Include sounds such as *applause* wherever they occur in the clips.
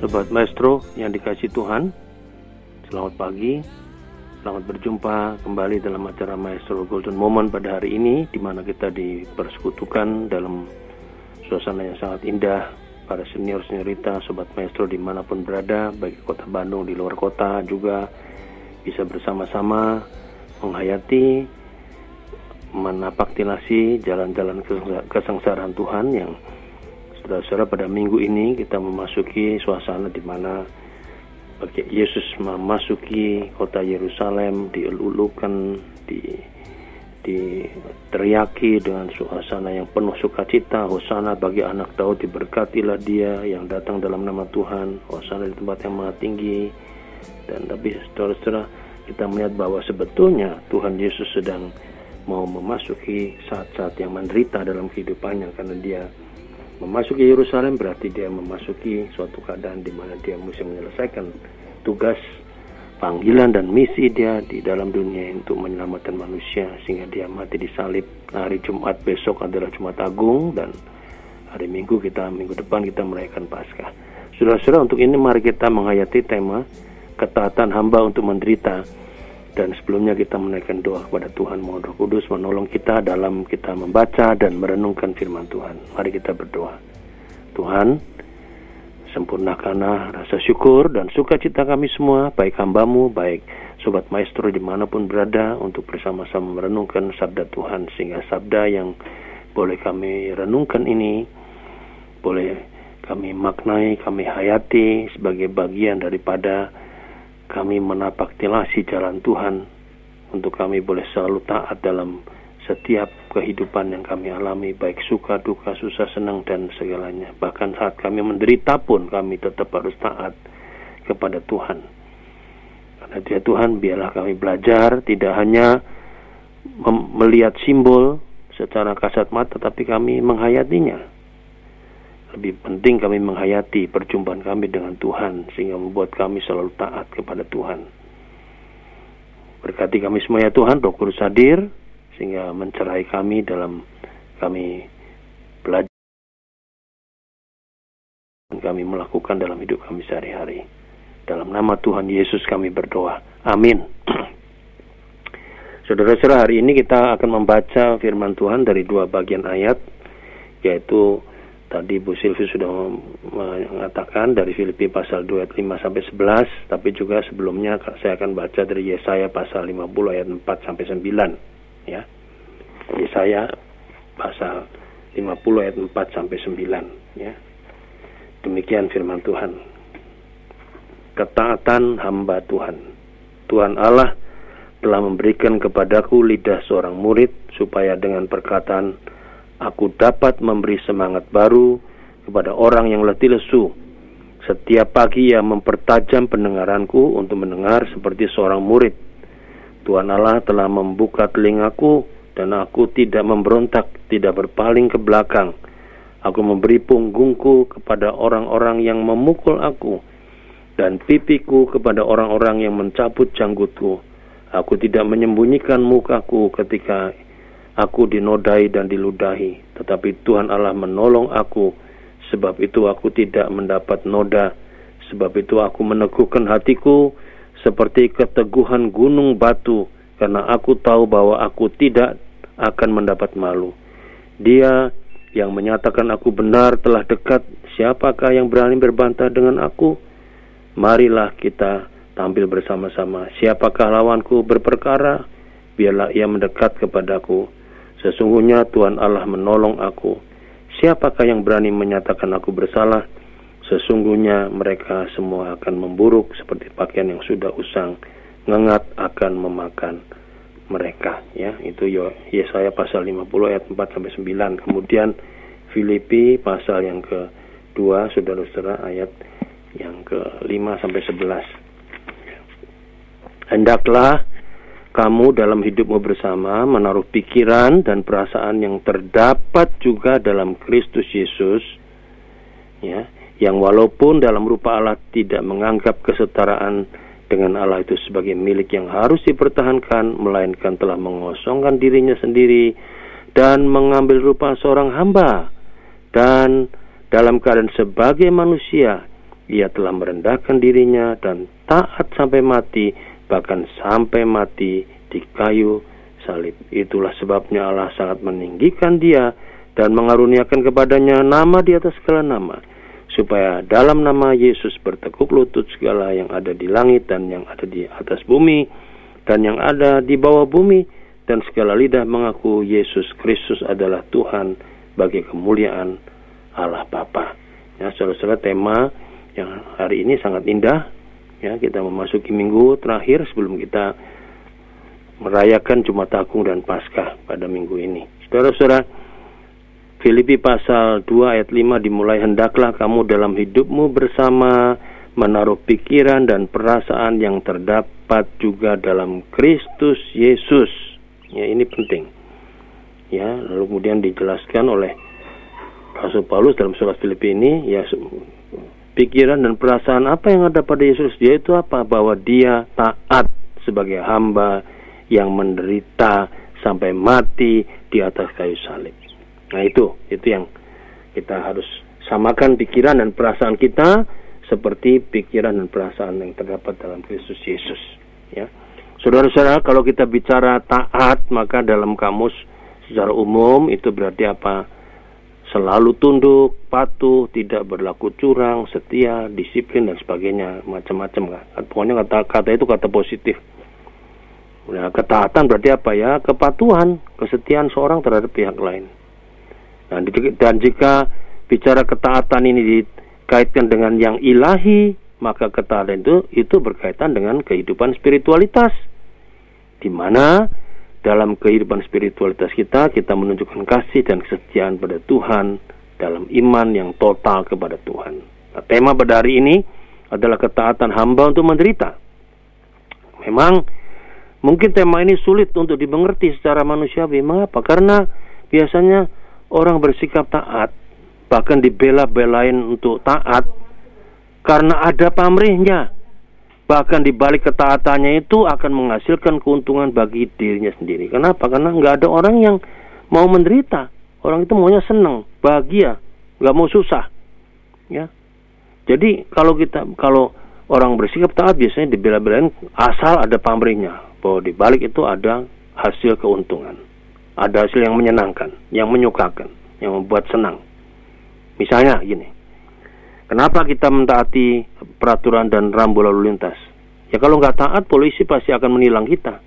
Sobat Maestro yang dikasih Tuhan, selamat pagi, selamat berjumpa kembali dalam acara Maestro Golden Moment pada hari ini, di mana kita dipersekutukan dalam suasana yang sangat indah, para senior seniorita, Sobat Maestro di mana pun berada, baik kota Bandung, di luar kota juga, bisa bersama-sama menghayati, menapaktilasi jalan-jalan kesengsaraan Tuhan yang Saudara-saudara pada minggu ini kita memasuki suasana di mana Yesus memasuki kota Yerusalem dielulukan di teriaki dengan suasana yang penuh sukacita. Hosana bagi anak Daud diberkatilah dia yang datang dalam nama Tuhan. Hosana di tempat yang maha tinggi. Dan tapi saudara-saudara kita melihat bahwa sebetulnya Tuhan Yesus sedang mau memasuki saat-saat yang menderita dalam kehidupannya karena dia memasuki Yerusalem berarti dia memasuki suatu keadaan di mana dia mesti menyelesaikan tugas panggilan dan misi dia di dalam dunia untuk menyelamatkan manusia sehingga dia mati disalib hari Jumat besok adalah Jumat Agung dan hari Minggu kita minggu depan kita merayakan Paskah. Saudara-saudara untuk ini mari kita menghayati tema ketaatan hamba untuk menderita dan sebelumnya kita menaikkan doa kepada Tuhan mohon Roh Kudus menolong kita dalam kita membaca dan merenungkan firman Tuhan. Mari kita berdoa. Tuhan, sempurnakanlah rasa syukur dan sukacita kami semua, baik hambamu, baik Sobat Maestro di mana pun berada untuk bersama-sama merenungkan sabda Tuhan sehingga sabda yang boleh kami renungkan ini boleh kami maknai, kami hayati sebagai bagian daripada kami menapaktilasi jalan Tuhan untuk kami boleh selalu taat dalam setiap kehidupan yang kami alami baik suka duka susah senang dan segalanya. Bahkan saat kami menderita pun kami tetap harus taat kepada Tuhan. Karena dia Tuhan biarlah kami belajar tidak hanya melihat simbol secara kasat mata tapi kami menghayatinya lebih penting kami menghayati perjumpaan kami dengan Tuhan sehingga membuat kami selalu taat kepada Tuhan. Berkati kami semua ya Tuhan, Roh Kudus hadir sehingga mencerai kami dalam kami belajar dan kami melakukan dalam hidup kami sehari-hari. Dalam nama Tuhan Yesus kami berdoa. Amin. *clears throat* Saudara-saudara, hari ini kita akan membaca firman Tuhan dari dua bagian ayat, yaitu Tadi Bu Silvi sudah mengatakan dari Filipi pasal 2 ayat 5 sampai 11, tapi juga sebelumnya saya akan baca dari Yesaya pasal 50 ayat 4 sampai 9 ya. Yesaya pasal 50 ayat 4 sampai 9 ya. Demikian firman Tuhan. Ketaatan hamba Tuhan. Tuhan Allah telah memberikan kepadaku lidah seorang murid supaya dengan perkataan aku dapat memberi semangat baru kepada orang yang letih lesu. Setiap pagi ia mempertajam pendengaranku untuk mendengar seperti seorang murid. Tuhan Allah telah membuka telingaku dan aku tidak memberontak, tidak berpaling ke belakang. Aku memberi punggungku kepada orang-orang yang memukul aku dan pipiku kepada orang-orang yang mencabut janggutku. Aku tidak menyembunyikan mukaku ketika Aku dinodai dan diludahi, tetapi Tuhan Allah menolong aku. Sebab itu aku tidak mendapat noda. Sebab itu aku meneguhkan hatiku seperti keteguhan gunung batu, karena aku tahu bahwa aku tidak akan mendapat malu. Dia yang menyatakan aku benar telah dekat. Siapakah yang berani berbantah dengan aku? Marilah kita tampil bersama-sama. Siapakah lawanku berperkara? Biarlah ia mendekat kepadaku Sesungguhnya Tuhan Allah menolong aku. Siapakah yang berani menyatakan aku bersalah? Sesungguhnya mereka semua akan memburuk seperti pakaian yang sudah usang, ngengat akan memakan mereka. Ya, itu Yesaya pasal 50 ayat 4 sampai 9. Kemudian Filipi pasal yang kedua, saudara-saudara ayat yang ke-5 sampai 11. Hendaklah kamu dalam hidupmu bersama menaruh pikiran dan perasaan yang terdapat juga dalam Kristus Yesus ya yang walaupun dalam rupa Allah tidak menganggap kesetaraan dengan Allah itu sebagai milik yang harus dipertahankan melainkan telah mengosongkan dirinya sendiri dan mengambil rupa seorang hamba. Dan dalam keadaan sebagai manusia ia telah merendahkan dirinya dan taat sampai mati, bahkan sampai mati di kayu salib. Itulah sebabnya Allah sangat meninggikan dia dan mengaruniakan kepadanya nama di atas segala nama, supaya dalam nama Yesus bertekuk lutut segala yang ada di langit dan yang ada di atas bumi dan yang ada di bawah bumi dan segala lidah mengaku Yesus Kristus adalah Tuhan bagi kemuliaan Allah Bapa. Ya, saudara-saudara tema yang hari ini sangat indah. Ya, kita memasuki minggu terakhir sebelum kita merayakan Jumat Agung dan Paskah pada minggu ini. Saudara-saudara, Filipi pasal 2 ayat 5 dimulai hendaklah kamu dalam hidupmu bersama menaruh pikiran dan perasaan yang terdapat juga dalam Kristus Yesus. Ya, ini penting. Ya, lalu kemudian dijelaskan oleh Rasul Paulus dalam surat Filipi ini ya pikiran dan perasaan apa yang ada pada Yesus dia itu apa bahwa dia taat sebagai hamba yang menderita sampai mati di atas kayu salib. Nah itu itu yang kita harus samakan pikiran dan perasaan kita seperti pikiran dan perasaan yang terdapat dalam Kristus Yesus. Ya, saudara-saudara, kalau kita bicara taat maka dalam kamus secara umum itu berarti apa? Selalu tunduk, patuh, tidak berlaku curang, setia, disiplin dan sebagainya, macam-macam kan. Pokoknya kata kata itu kata positif. Nah, ketaatan berarti apa ya? Kepatuhan, kesetiaan seorang terhadap pihak lain. Nah, dan jika bicara ketaatan ini dikaitkan dengan yang ilahi, maka ketaatan itu itu berkaitan dengan kehidupan spiritualitas. Di mana dalam kehidupan spiritualitas kita, kita menunjukkan kasih dan kesetiaan pada Tuhan dalam iman yang total kepada Tuhan. Nah, tema pada hari ini adalah ketaatan hamba untuk menderita. Memang mungkin tema ini sulit untuk dimengerti secara manusiawi. Mengapa? Karena biasanya orang bersikap taat, bahkan dibela-belain untuk taat karena ada pamrihnya bahkan di balik ketaatannya itu akan menghasilkan keuntungan bagi dirinya sendiri. Kenapa? Karena nggak ada orang yang mau menderita. Orang itu maunya senang, bahagia, nggak mau susah. Ya. Jadi kalau kita kalau orang bersikap taat biasanya dibela-belain asal ada pamrihnya bahwa di balik itu ada hasil keuntungan. Ada hasil yang menyenangkan, yang menyukakan, yang membuat senang. Misalnya gini. Kenapa kita mentaati peraturan dan rambu lalu lintas? Ya kalau nggak taat, polisi pasti akan menilang kita.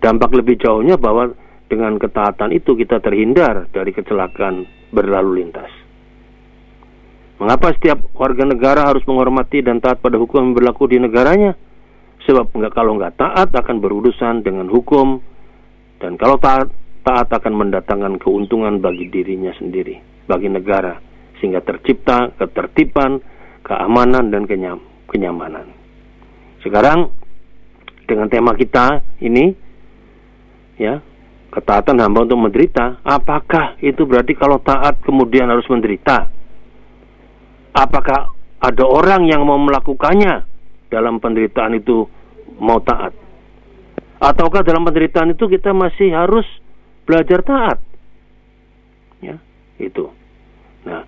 Dampak lebih jauhnya bahwa dengan ketaatan itu kita terhindar dari kecelakaan berlalu lintas. Mengapa setiap warga negara harus menghormati dan taat pada hukum yang berlaku di negaranya? Sebab nggak kalau nggak taat akan berurusan dengan hukum dan kalau taat taat akan mendatangkan keuntungan bagi dirinya sendiri, bagi negara sehingga tercipta ketertiban, keamanan dan kenyam, kenyamanan. Sekarang dengan tema kita ini ya, ketaatan hamba untuk menderita, apakah itu berarti kalau taat kemudian harus menderita? Apakah ada orang yang mau melakukannya dalam penderitaan itu mau taat? Ataukah dalam penderitaan itu kita masih harus belajar taat? Ya, itu. Nah,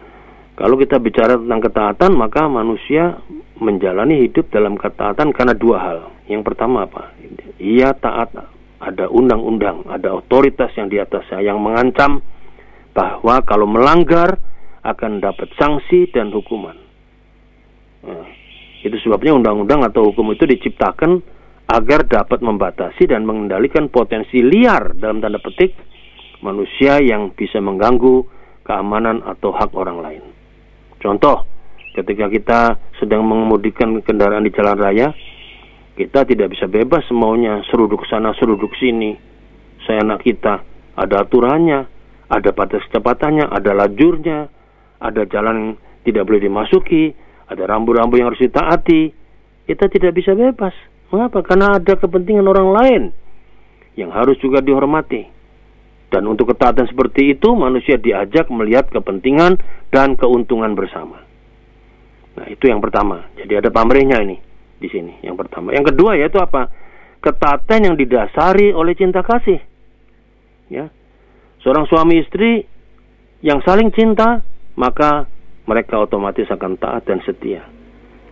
kalau kita bicara tentang ketaatan, maka manusia menjalani hidup dalam ketaatan karena dua hal. Yang pertama apa? Ia taat ada undang-undang, ada otoritas yang di atasnya yang mengancam bahwa kalau melanggar akan dapat sanksi dan hukuman. Nah, itu sebabnya undang-undang atau hukum itu diciptakan agar dapat membatasi dan mengendalikan potensi liar dalam tanda petik manusia yang bisa mengganggu keamanan atau hak orang lain. Contoh, ketika kita sedang mengemudikan kendaraan di jalan raya, kita tidak bisa bebas semaunya seruduk sana, seruduk sini. Saya anak kita, ada aturannya, ada batas kecepatannya, ada lajurnya, ada jalan yang tidak boleh dimasuki, ada rambu-rambu yang harus ditaati. Kita tidak bisa bebas. Mengapa? Karena ada kepentingan orang lain yang harus juga dihormati. Dan untuk ketaatan seperti itu, manusia diajak melihat kepentingan dan keuntungan bersama. Nah, itu yang pertama. Jadi ada pamrihnya ini di sini. Yang pertama. Yang kedua yaitu apa? Ketaatan yang didasari oleh cinta kasih. Ya. Seorang suami istri yang saling cinta, maka mereka otomatis akan taat dan setia.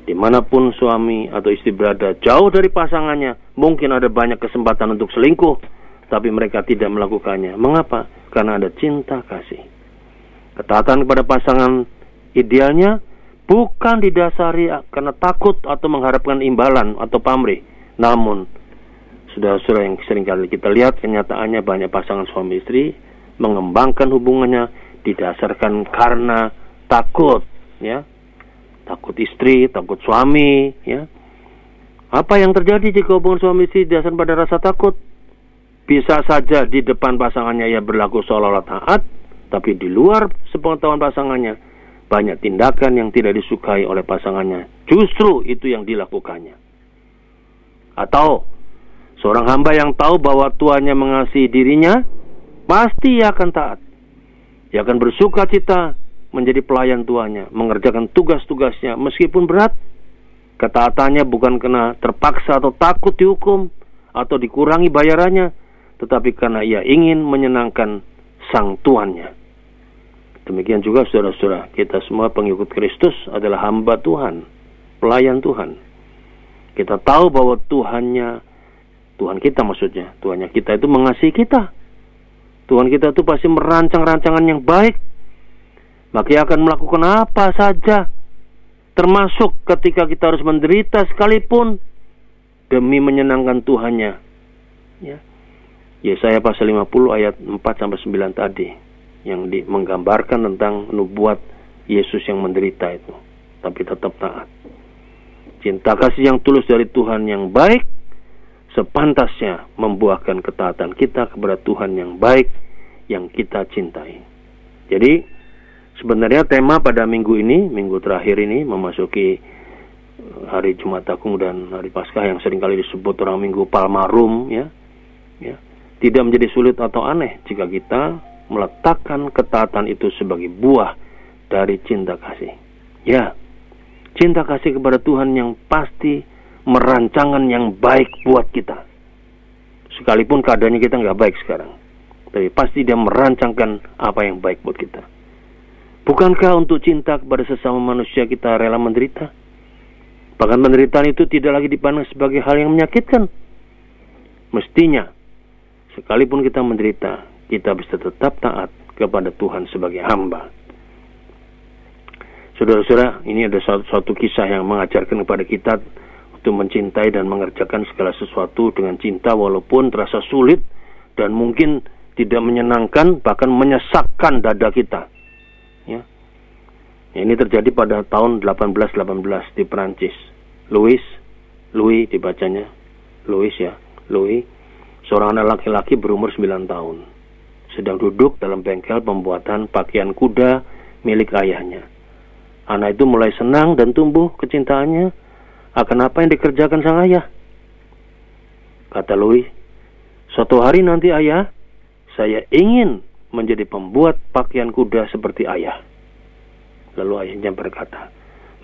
Di mana pun suami atau istri berada jauh dari pasangannya, mungkin ada banyak kesempatan untuk selingkuh, tapi mereka tidak melakukannya. Mengapa? Karena ada cinta kasih. Ketaatan kepada pasangan idealnya bukan didasari karena takut atau mengharapkan imbalan atau pamrih, namun sudah-sudah yang sering kali kita lihat kenyataannya banyak pasangan suami istri mengembangkan hubungannya didasarkan karena takut ya takut istri takut suami ya apa yang terjadi jika hubungan suami istri didasarkan pada rasa takut bisa saja di depan pasangannya ia berlaku seolah-olah taat tapi di luar sepengetahuan pasangannya banyak tindakan yang tidak disukai oleh pasangannya justru itu yang dilakukannya atau Seorang hamba yang tahu bahwa tuannya mengasihi dirinya, pasti ia akan taat. Ia akan bersuka cita menjadi pelayan tuannya, mengerjakan tugas-tugasnya meskipun berat. Ketaatannya bukan karena terpaksa atau takut dihukum atau dikurangi bayarannya, tetapi karena ia ingin menyenangkan sang tuannya. Demikian juga saudara-saudara, kita semua pengikut Kristus adalah hamba Tuhan, pelayan Tuhan. Kita tahu bahwa Tuhannya Tuhan kita maksudnya, Tuhannya kita itu mengasihi kita. Tuhan kita itu pasti merancang rancangan yang baik. Maka ia akan melakukan apa saja. Termasuk ketika kita harus menderita sekalipun demi menyenangkan Tuhannya. Ya. Yesaya pasal 50 ayat 4 sampai 9 tadi yang di, menggambarkan tentang nubuat Yesus yang menderita itu, tapi tetap taat. Cinta kasih yang tulus dari Tuhan yang baik sepantasnya membuahkan ketaatan kita kepada Tuhan yang baik yang kita cintai. Jadi sebenarnya tema pada minggu ini, minggu terakhir ini memasuki eh, hari Jumat Agung dan hari Paskah yang sering kali disebut orang Minggu Palmarum ya. Ya. Tidak menjadi sulit atau aneh jika kita meletakkan ketaatan itu sebagai buah dari cinta kasih. Ya. Cinta kasih kepada Tuhan yang pasti merancangan yang baik buat kita. Sekalipun keadaannya kita nggak baik sekarang. Tapi pasti dia merancangkan apa yang baik buat kita. Bukankah untuk cinta kepada sesama manusia kita rela menderita? Bahkan penderitaan itu tidak lagi dipandang sebagai hal yang menyakitkan. Mestinya, sekalipun kita menderita, kita bisa tetap taat kepada Tuhan sebagai hamba. Saudara-saudara, ini ada suatu, suatu kisah yang mengajarkan kepada kita itu mencintai dan mengerjakan segala sesuatu dengan cinta walaupun terasa sulit dan mungkin tidak menyenangkan bahkan menyesakkan dada kita. Ya. Ini terjadi pada tahun 1818 di Perancis. Louis, Louis dibacanya, Louis ya, Louis, seorang anak laki-laki berumur 9 tahun, sedang duduk dalam bengkel pembuatan pakaian kuda milik ayahnya. Anak itu mulai senang dan tumbuh kecintaannya akan apa yang dikerjakan sang ayah. Kata Louis, suatu hari nanti ayah, saya ingin menjadi pembuat pakaian kuda seperti ayah. Lalu ayahnya berkata,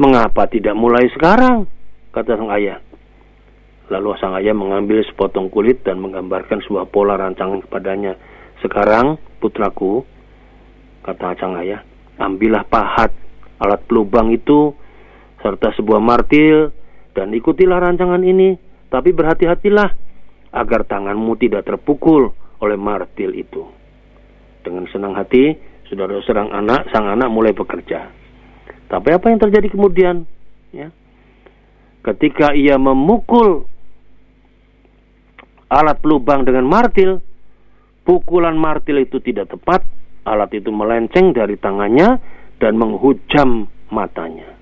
mengapa tidak mulai sekarang? Kata sang ayah. Lalu sang ayah mengambil sepotong kulit dan menggambarkan sebuah pola rancangan kepadanya. Sekarang, putraku, kata sang ayah, ambillah pahat, alat pelubang itu, serta sebuah martil, dan ikutilah rancangan ini, tapi berhati-hatilah agar tanganmu tidak terpukul oleh martil itu. Dengan senang hati, saudara serang anak, sang anak mulai bekerja. Tapi apa yang terjadi kemudian? Ya. Ketika ia memukul alat pelubang dengan martil, pukulan martil itu tidak tepat, alat itu melenceng dari tangannya dan menghujam matanya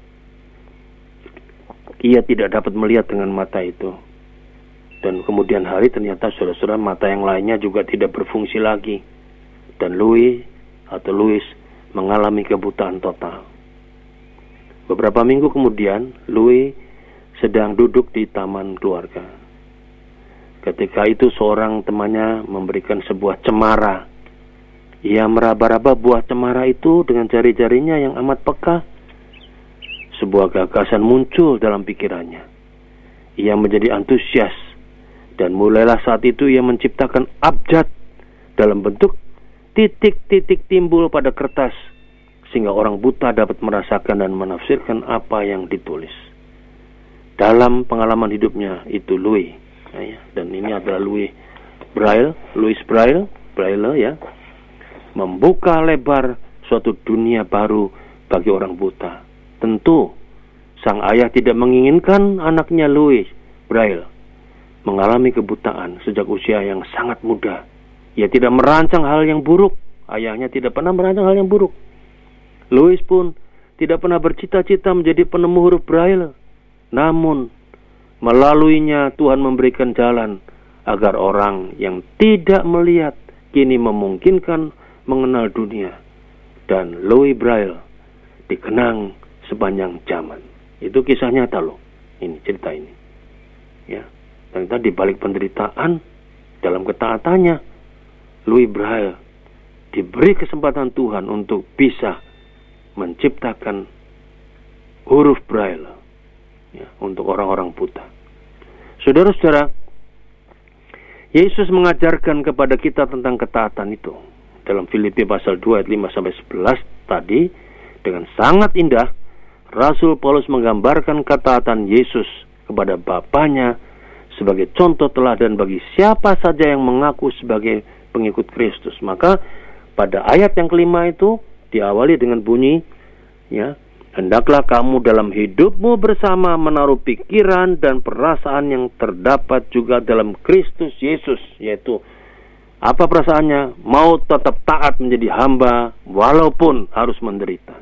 ia tidak dapat melihat dengan mata itu. Dan kemudian hari ternyata saudara-saudara mata yang lainnya juga tidak berfungsi lagi. Dan Louis atau Louis mengalami kebutaan total. Beberapa minggu kemudian, Louis sedang duduk di taman keluarga. Ketika itu seorang temannya memberikan sebuah cemara. Ia meraba-raba buah cemara itu dengan jari-jarinya yang amat peka sebuah gagasan muncul dalam pikirannya. Ia menjadi antusias dan mulailah saat itu ia menciptakan abjad dalam bentuk titik-titik timbul pada kertas sehingga orang buta dapat merasakan dan menafsirkan apa yang ditulis. Dalam pengalaman hidupnya itu Louis, ya, dan ini adalah Louis Braille, Louis Braille, Braille ya, membuka lebar suatu dunia baru bagi orang buta. Tentu sang ayah tidak menginginkan anaknya Louis Braille mengalami kebutaan sejak usia yang sangat muda. Ia tidak merancang hal yang buruk. Ayahnya tidak pernah merancang hal yang buruk. Louis pun tidak pernah bercita-cita menjadi penemu huruf Braille. Namun, melaluinya Tuhan memberikan jalan agar orang yang tidak melihat kini memungkinkan mengenal dunia. Dan Louis Braille dikenang sepanjang zaman. Itu kisah nyata loh. Ini cerita ini. Ya. Ternyata di balik penderitaan dalam ketaatannya Louis Braille diberi kesempatan Tuhan untuk bisa menciptakan huruf Braille ya, untuk orang-orang buta. Saudara-saudara, Yesus mengajarkan kepada kita tentang ketaatan itu dalam Filipi pasal 2 ayat 5 sampai 11 tadi dengan sangat indah Rasul Paulus menggambarkan ketaatan Yesus kepada Bapaknya sebagai contoh teladan bagi siapa saja yang mengaku sebagai pengikut Kristus. Maka pada ayat yang kelima itu diawali dengan bunyi ya hendaklah kamu dalam hidupmu bersama menaruh pikiran dan perasaan yang terdapat juga dalam Kristus Yesus yaitu apa perasaannya? Mau tetap taat menjadi hamba walaupun harus menderita.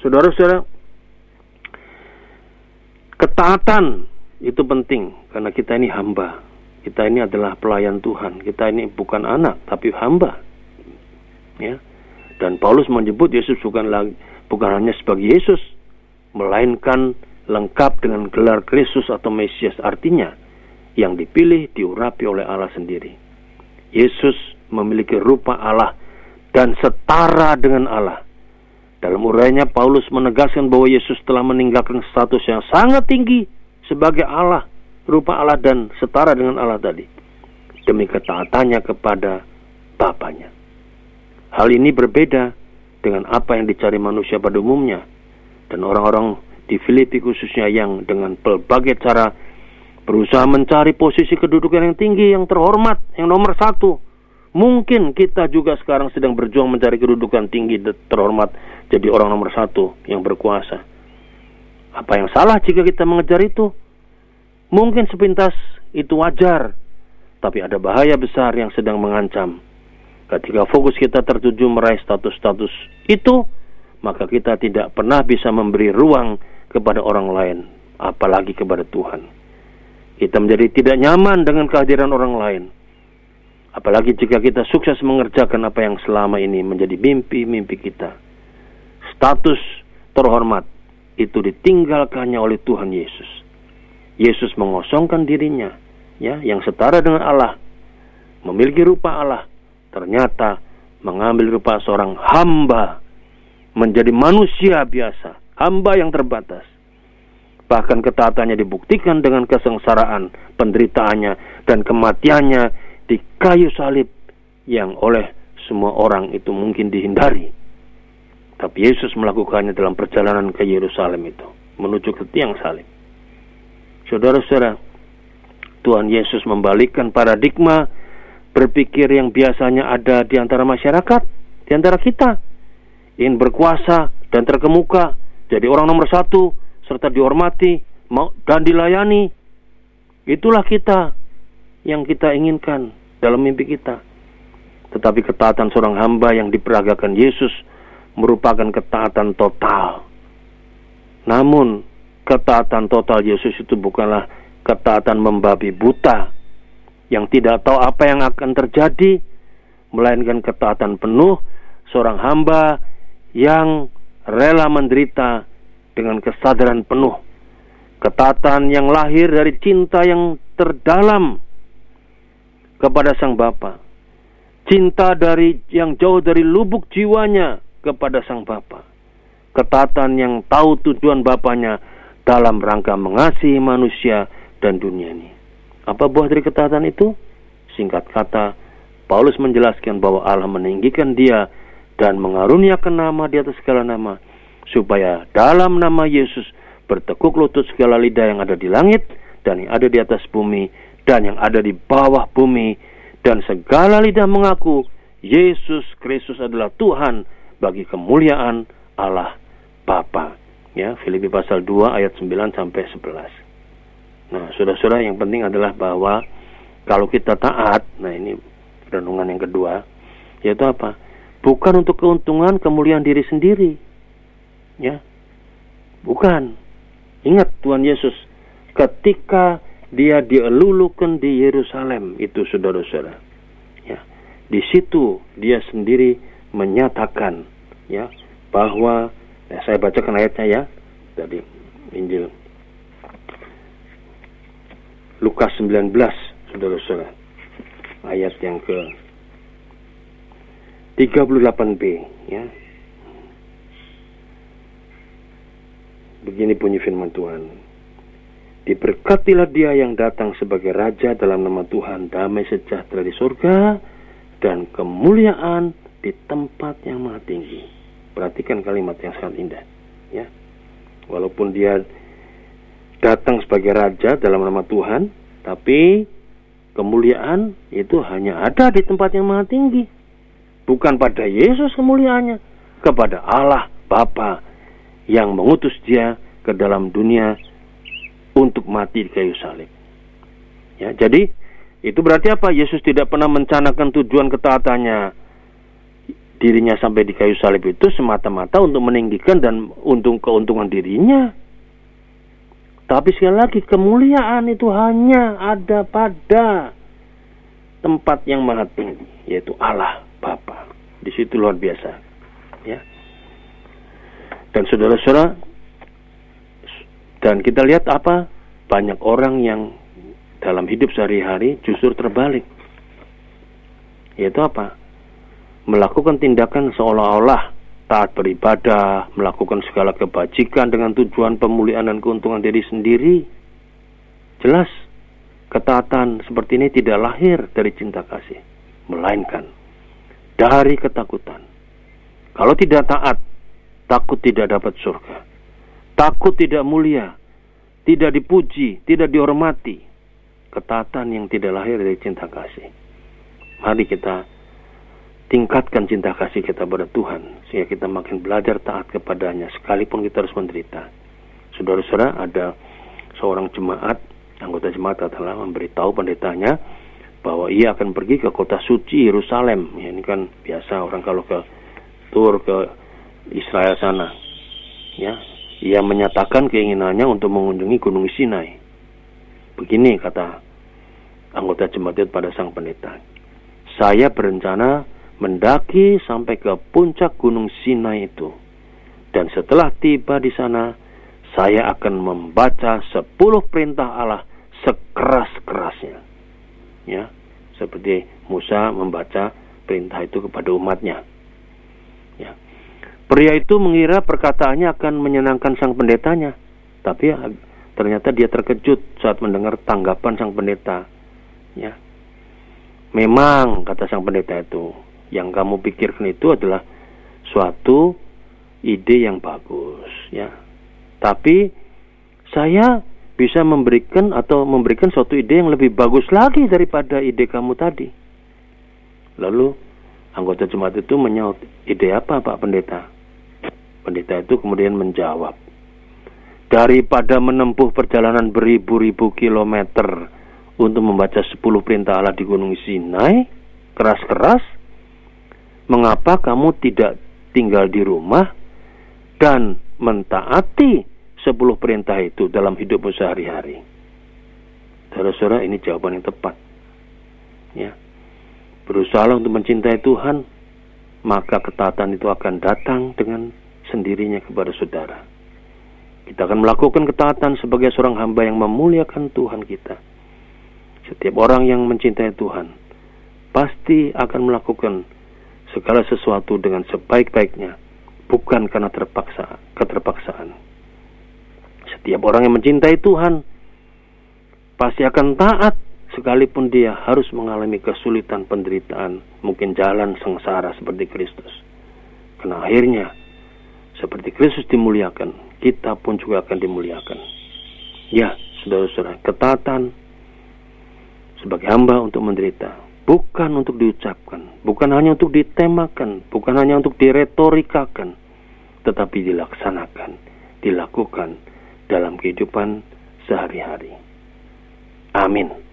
Saudara-saudara ketaatan itu penting karena kita ini hamba. Kita ini adalah pelayan Tuhan. Kita ini bukan anak tapi hamba. Ya. Dan Paulus menyebut Yesus bukan lagi bukan hanya sebagai Yesus, melainkan lengkap dengan gelar Kristus atau Mesias artinya yang dipilih diurapi oleh Allah sendiri. Yesus memiliki rupa Allah dan setara dengan Allah. Dalam urainya Paulus menegaskan bahwa Yesus telah meninggalkan status yang sangat tinggi sebagai Allah, rupa Allah dan setara dengan Allah tadi demi ketaatannya kepada Bapaknya. Hal ini berbeda dengan apa yang dicari manusia pada umumnya. Dan orang-orang di Filipi khususnya yang dengan berbagai cara berusaha mencari posisi kedudukan yang tinggi, yang terhormat, yang nomor satu. Mungkin kita juga sekarang sedang berjuang mencari kedudukan tinggi terhormat jadi orang nomor satu yang berkuasa. Apa yang salah jika kita mengejar itu? Mungkin sepintas itu wajar, tapi ada bahaya besar yang sedang mengancam Ketika fokus kita tertuju meraih status-status itu, maka kita tidak pernah bisa memberi ruang kepada orang lain, apalagi kepada Tuhan. Kita menjadi tidak nyaman dengan kehadiran orang lain. Apalagi jika kita sukses mengerjakan apa yang selama ini menjadi mimpi-mimpi kita. Status terhormat itu ditinggalkannya oleh Tuhan Yesus. Yesus mengosongkan dirinya, ya, yang setara dengan Allah, memiliki rupa Allah, ternyata mengambil rupa seorang hamba menjadi manusia biasa, hamba yang terbatas. Bahkan ketaatannya dibuktikan dengan kesengsaraan, penderitaannya, dan kematiannya di kayu salib yang oleh semua orang itu mungkin dihindari. Tapi Yesus melakukannya dalam perjalanan ke Yerusalem itu, menuju ke tiang salib. Saudara-saudara, Tuhan Yesus membalikkan paradigma berpikir yang biasanya ada di antara masyarakat, di antara kita, ingin berkuasa dan terkemuka, jadi orang nomor satu, serta dihormati dan dilayani. Itulah kita yang kita inginkan dalam mimpi kita. Tetapi ketaatan seorang hamba yang diperagakan Yesus merupakan ketaatan total. Namun, ketaatan total Yesus itu bukanlah ketaatan membabi buta yang tidak tahu apa yang akan terjadi, melainkan ketaatan penuh seorang hamba yang rela menderita dengan kesadaran penuh. Ketaatan yang lahir dari cinta yang terdalam kepada Sang Bapa. Cinta dari yang jauh dari lubuk jiwanya kepada Sang Bapa. Ketaatan yang tahu tujuan Bapaknya dalam rangka mengasihi manusia dan dunia ini. Apa buah dari ketaatan itu? Singkat kata, Paulus menjelaskan bahwa Allah meninggikan dia dan mengaruniakan nama di atas segala nama, supaya dalam nama Yesus bertekuk lutut segala lidah yang ada di langit dan yang ada di atas bumi dan yang ada di bawah bumi dan segala lidah mengaku Yesus Kristus adalah Tuhan bagi kemuliaan Allah Bapa. Ya, Filipi pasal 2 ayat 9 sampai 11. Nah, saudara-saudara yang penting adalah bahwa kalau kita taat, nah ini renungan yang kedua, yaitu apa? Bukan untuk keuntungan kemuliaan diri sendiri. Ya. Bukan. Ingat Tuhan Yesus ketika dia dielulukan di Yerusalem itu saudara-saudara. Ya. Di situ dia sendiri menyatakan ya bahwa ya, saya bacakan ayatnya ya dari Injil Lukas 19 saudara-saudara ayat yang ke 38b ya begini bunyi firman Tuhan Diberkatilah dia yang datang sebagai raja dalam nama Tuhan damai sejahtera di surga dan kemuliaan di tempat yang maha tinggi. Perhatikan kalimat yang sangat indah, ya. Walaupun dia datang sebagai raja dalam nama Tuhan, tapi kemuliaan itu hanya ada di tempat yang maha tinggi. Bukan pada Yesus kemuliaannya, kepada Allah Bapa yang mengutus dia ke dalam dunia untuk mati di kayu salib. Ya, jadi itu berarti apa? Yesus tidak pernah mencanakan tujuan ketaatannya dirinya sampai di kayu salib itu semata-mata untuk meninggikan dan untung keuntungan dirinya. Tapi sekali lagi kemuliaan itu hanya ada pada tempat yang maha tinggi, yaitu Allah Bapa. Di situ luar biasa, ya. Dan saudara-saudara, dan kita lihat apa banyak orang yang dalam hidup sehari-hari justru terbalik, yaitu apa? melakukan tindakan seolah-olah taat beribadah, melakukan segala kebajikan dengan tujuan pemulihan dan keuntungan diri sendiri. Jelas, ketaatan seperti ini tidak lahir dari cinta kasih, melainkan dari ketakutan. Kalau tidak taat, takut tidak dapat surga. Takut tidak mulia, tidak dipuji, tidak dihormati. Ketaatan yang tidak lahir dari cinta kasih. Mari kita tingkatkan cinta kasih kita pada Tuhan sehingga kita makin belajar taat kepadanya sekalipun kita harus menderita. Saudara-saudara, ada seorang jemaat, anggota jemaat telah memberitahu pendetanya bahwa ia akan pergi ke kota suci Yerusalem. Ya, ini kan biasa orang kalau ke tur ke Israel sana. Ya, ia menyatakan keinginannya untuk mengunjungi Gunung Sinai. Begini kata anggota jemaat pada sang pendeta. Saya berencana mendaki sampai ke puncak Gunung Sinai itu. Dan setelah tiba di sana, saya akan membaca sepuluh perintah Allah sekeras-kerasnya. Ya, seperti Musa membaca perintah itu kepada umatnya. Ya. Pria itu mengira perkataannya akan menyenangkan sang pendetanya, tapi ya, ternyata dia terkejut saat mendengar tanggapan sang pendeta. Ya. Memang kata sang pendeta itu, yang kamu pikirkan itu adalah suatu ide yang bagus ya. Tapi saya bisa memberikan atau memberikan suatu ide yang lebih bagus lagi daripada ide kamu tadi. Lalu anggota jemaat itu menyaut ide apa Pak Pendeta? Pendeta itu kemudian menjawab daripada menempuh perjalanan beribu-ribu kilometer untuk membaca 10 perintah Allah di Gunung Sinai keras-keras mengapa kamu tidak tinggal di rumah dan mentaati sepuluh perintah itu dalam hidupmu sehari-hari? Saudara-saudara, ini jawaban yang tepat. Ya. Berusaha untuk mencintai Tuhan, maka ketaatan itu akan datang dengan sendirinya kepada saudara. Kita akan melakukan ketaatan sebagai seorang hamba yang memuliakan Tuhan kita. Setiap orang yang mencintai Tuhan pasti akan melakukan segala sesuatu dengan sebaik-baiknya, bukan karena terpaksa, keterpaksaan. Setiap orang yang mencintai Tuhan pasti akan taat sekalipun dia harus mengalami kesulitan penderitaan, mungkin jalan sengsara seperti Kristus. Karena akhirnya seperti Kristus dimuliakan, kita pun juga akan dimuliakan. Ya, saudara-saudara, ketatan sebagai hamba untuk menderita, bukan untuk diucapkan, bukan hanya untuk ditemakan, bukan hanya untuk diretorikakan, tetapi dilaksanakan, dilakukan dalam kehidupan sehari-hari. Amin.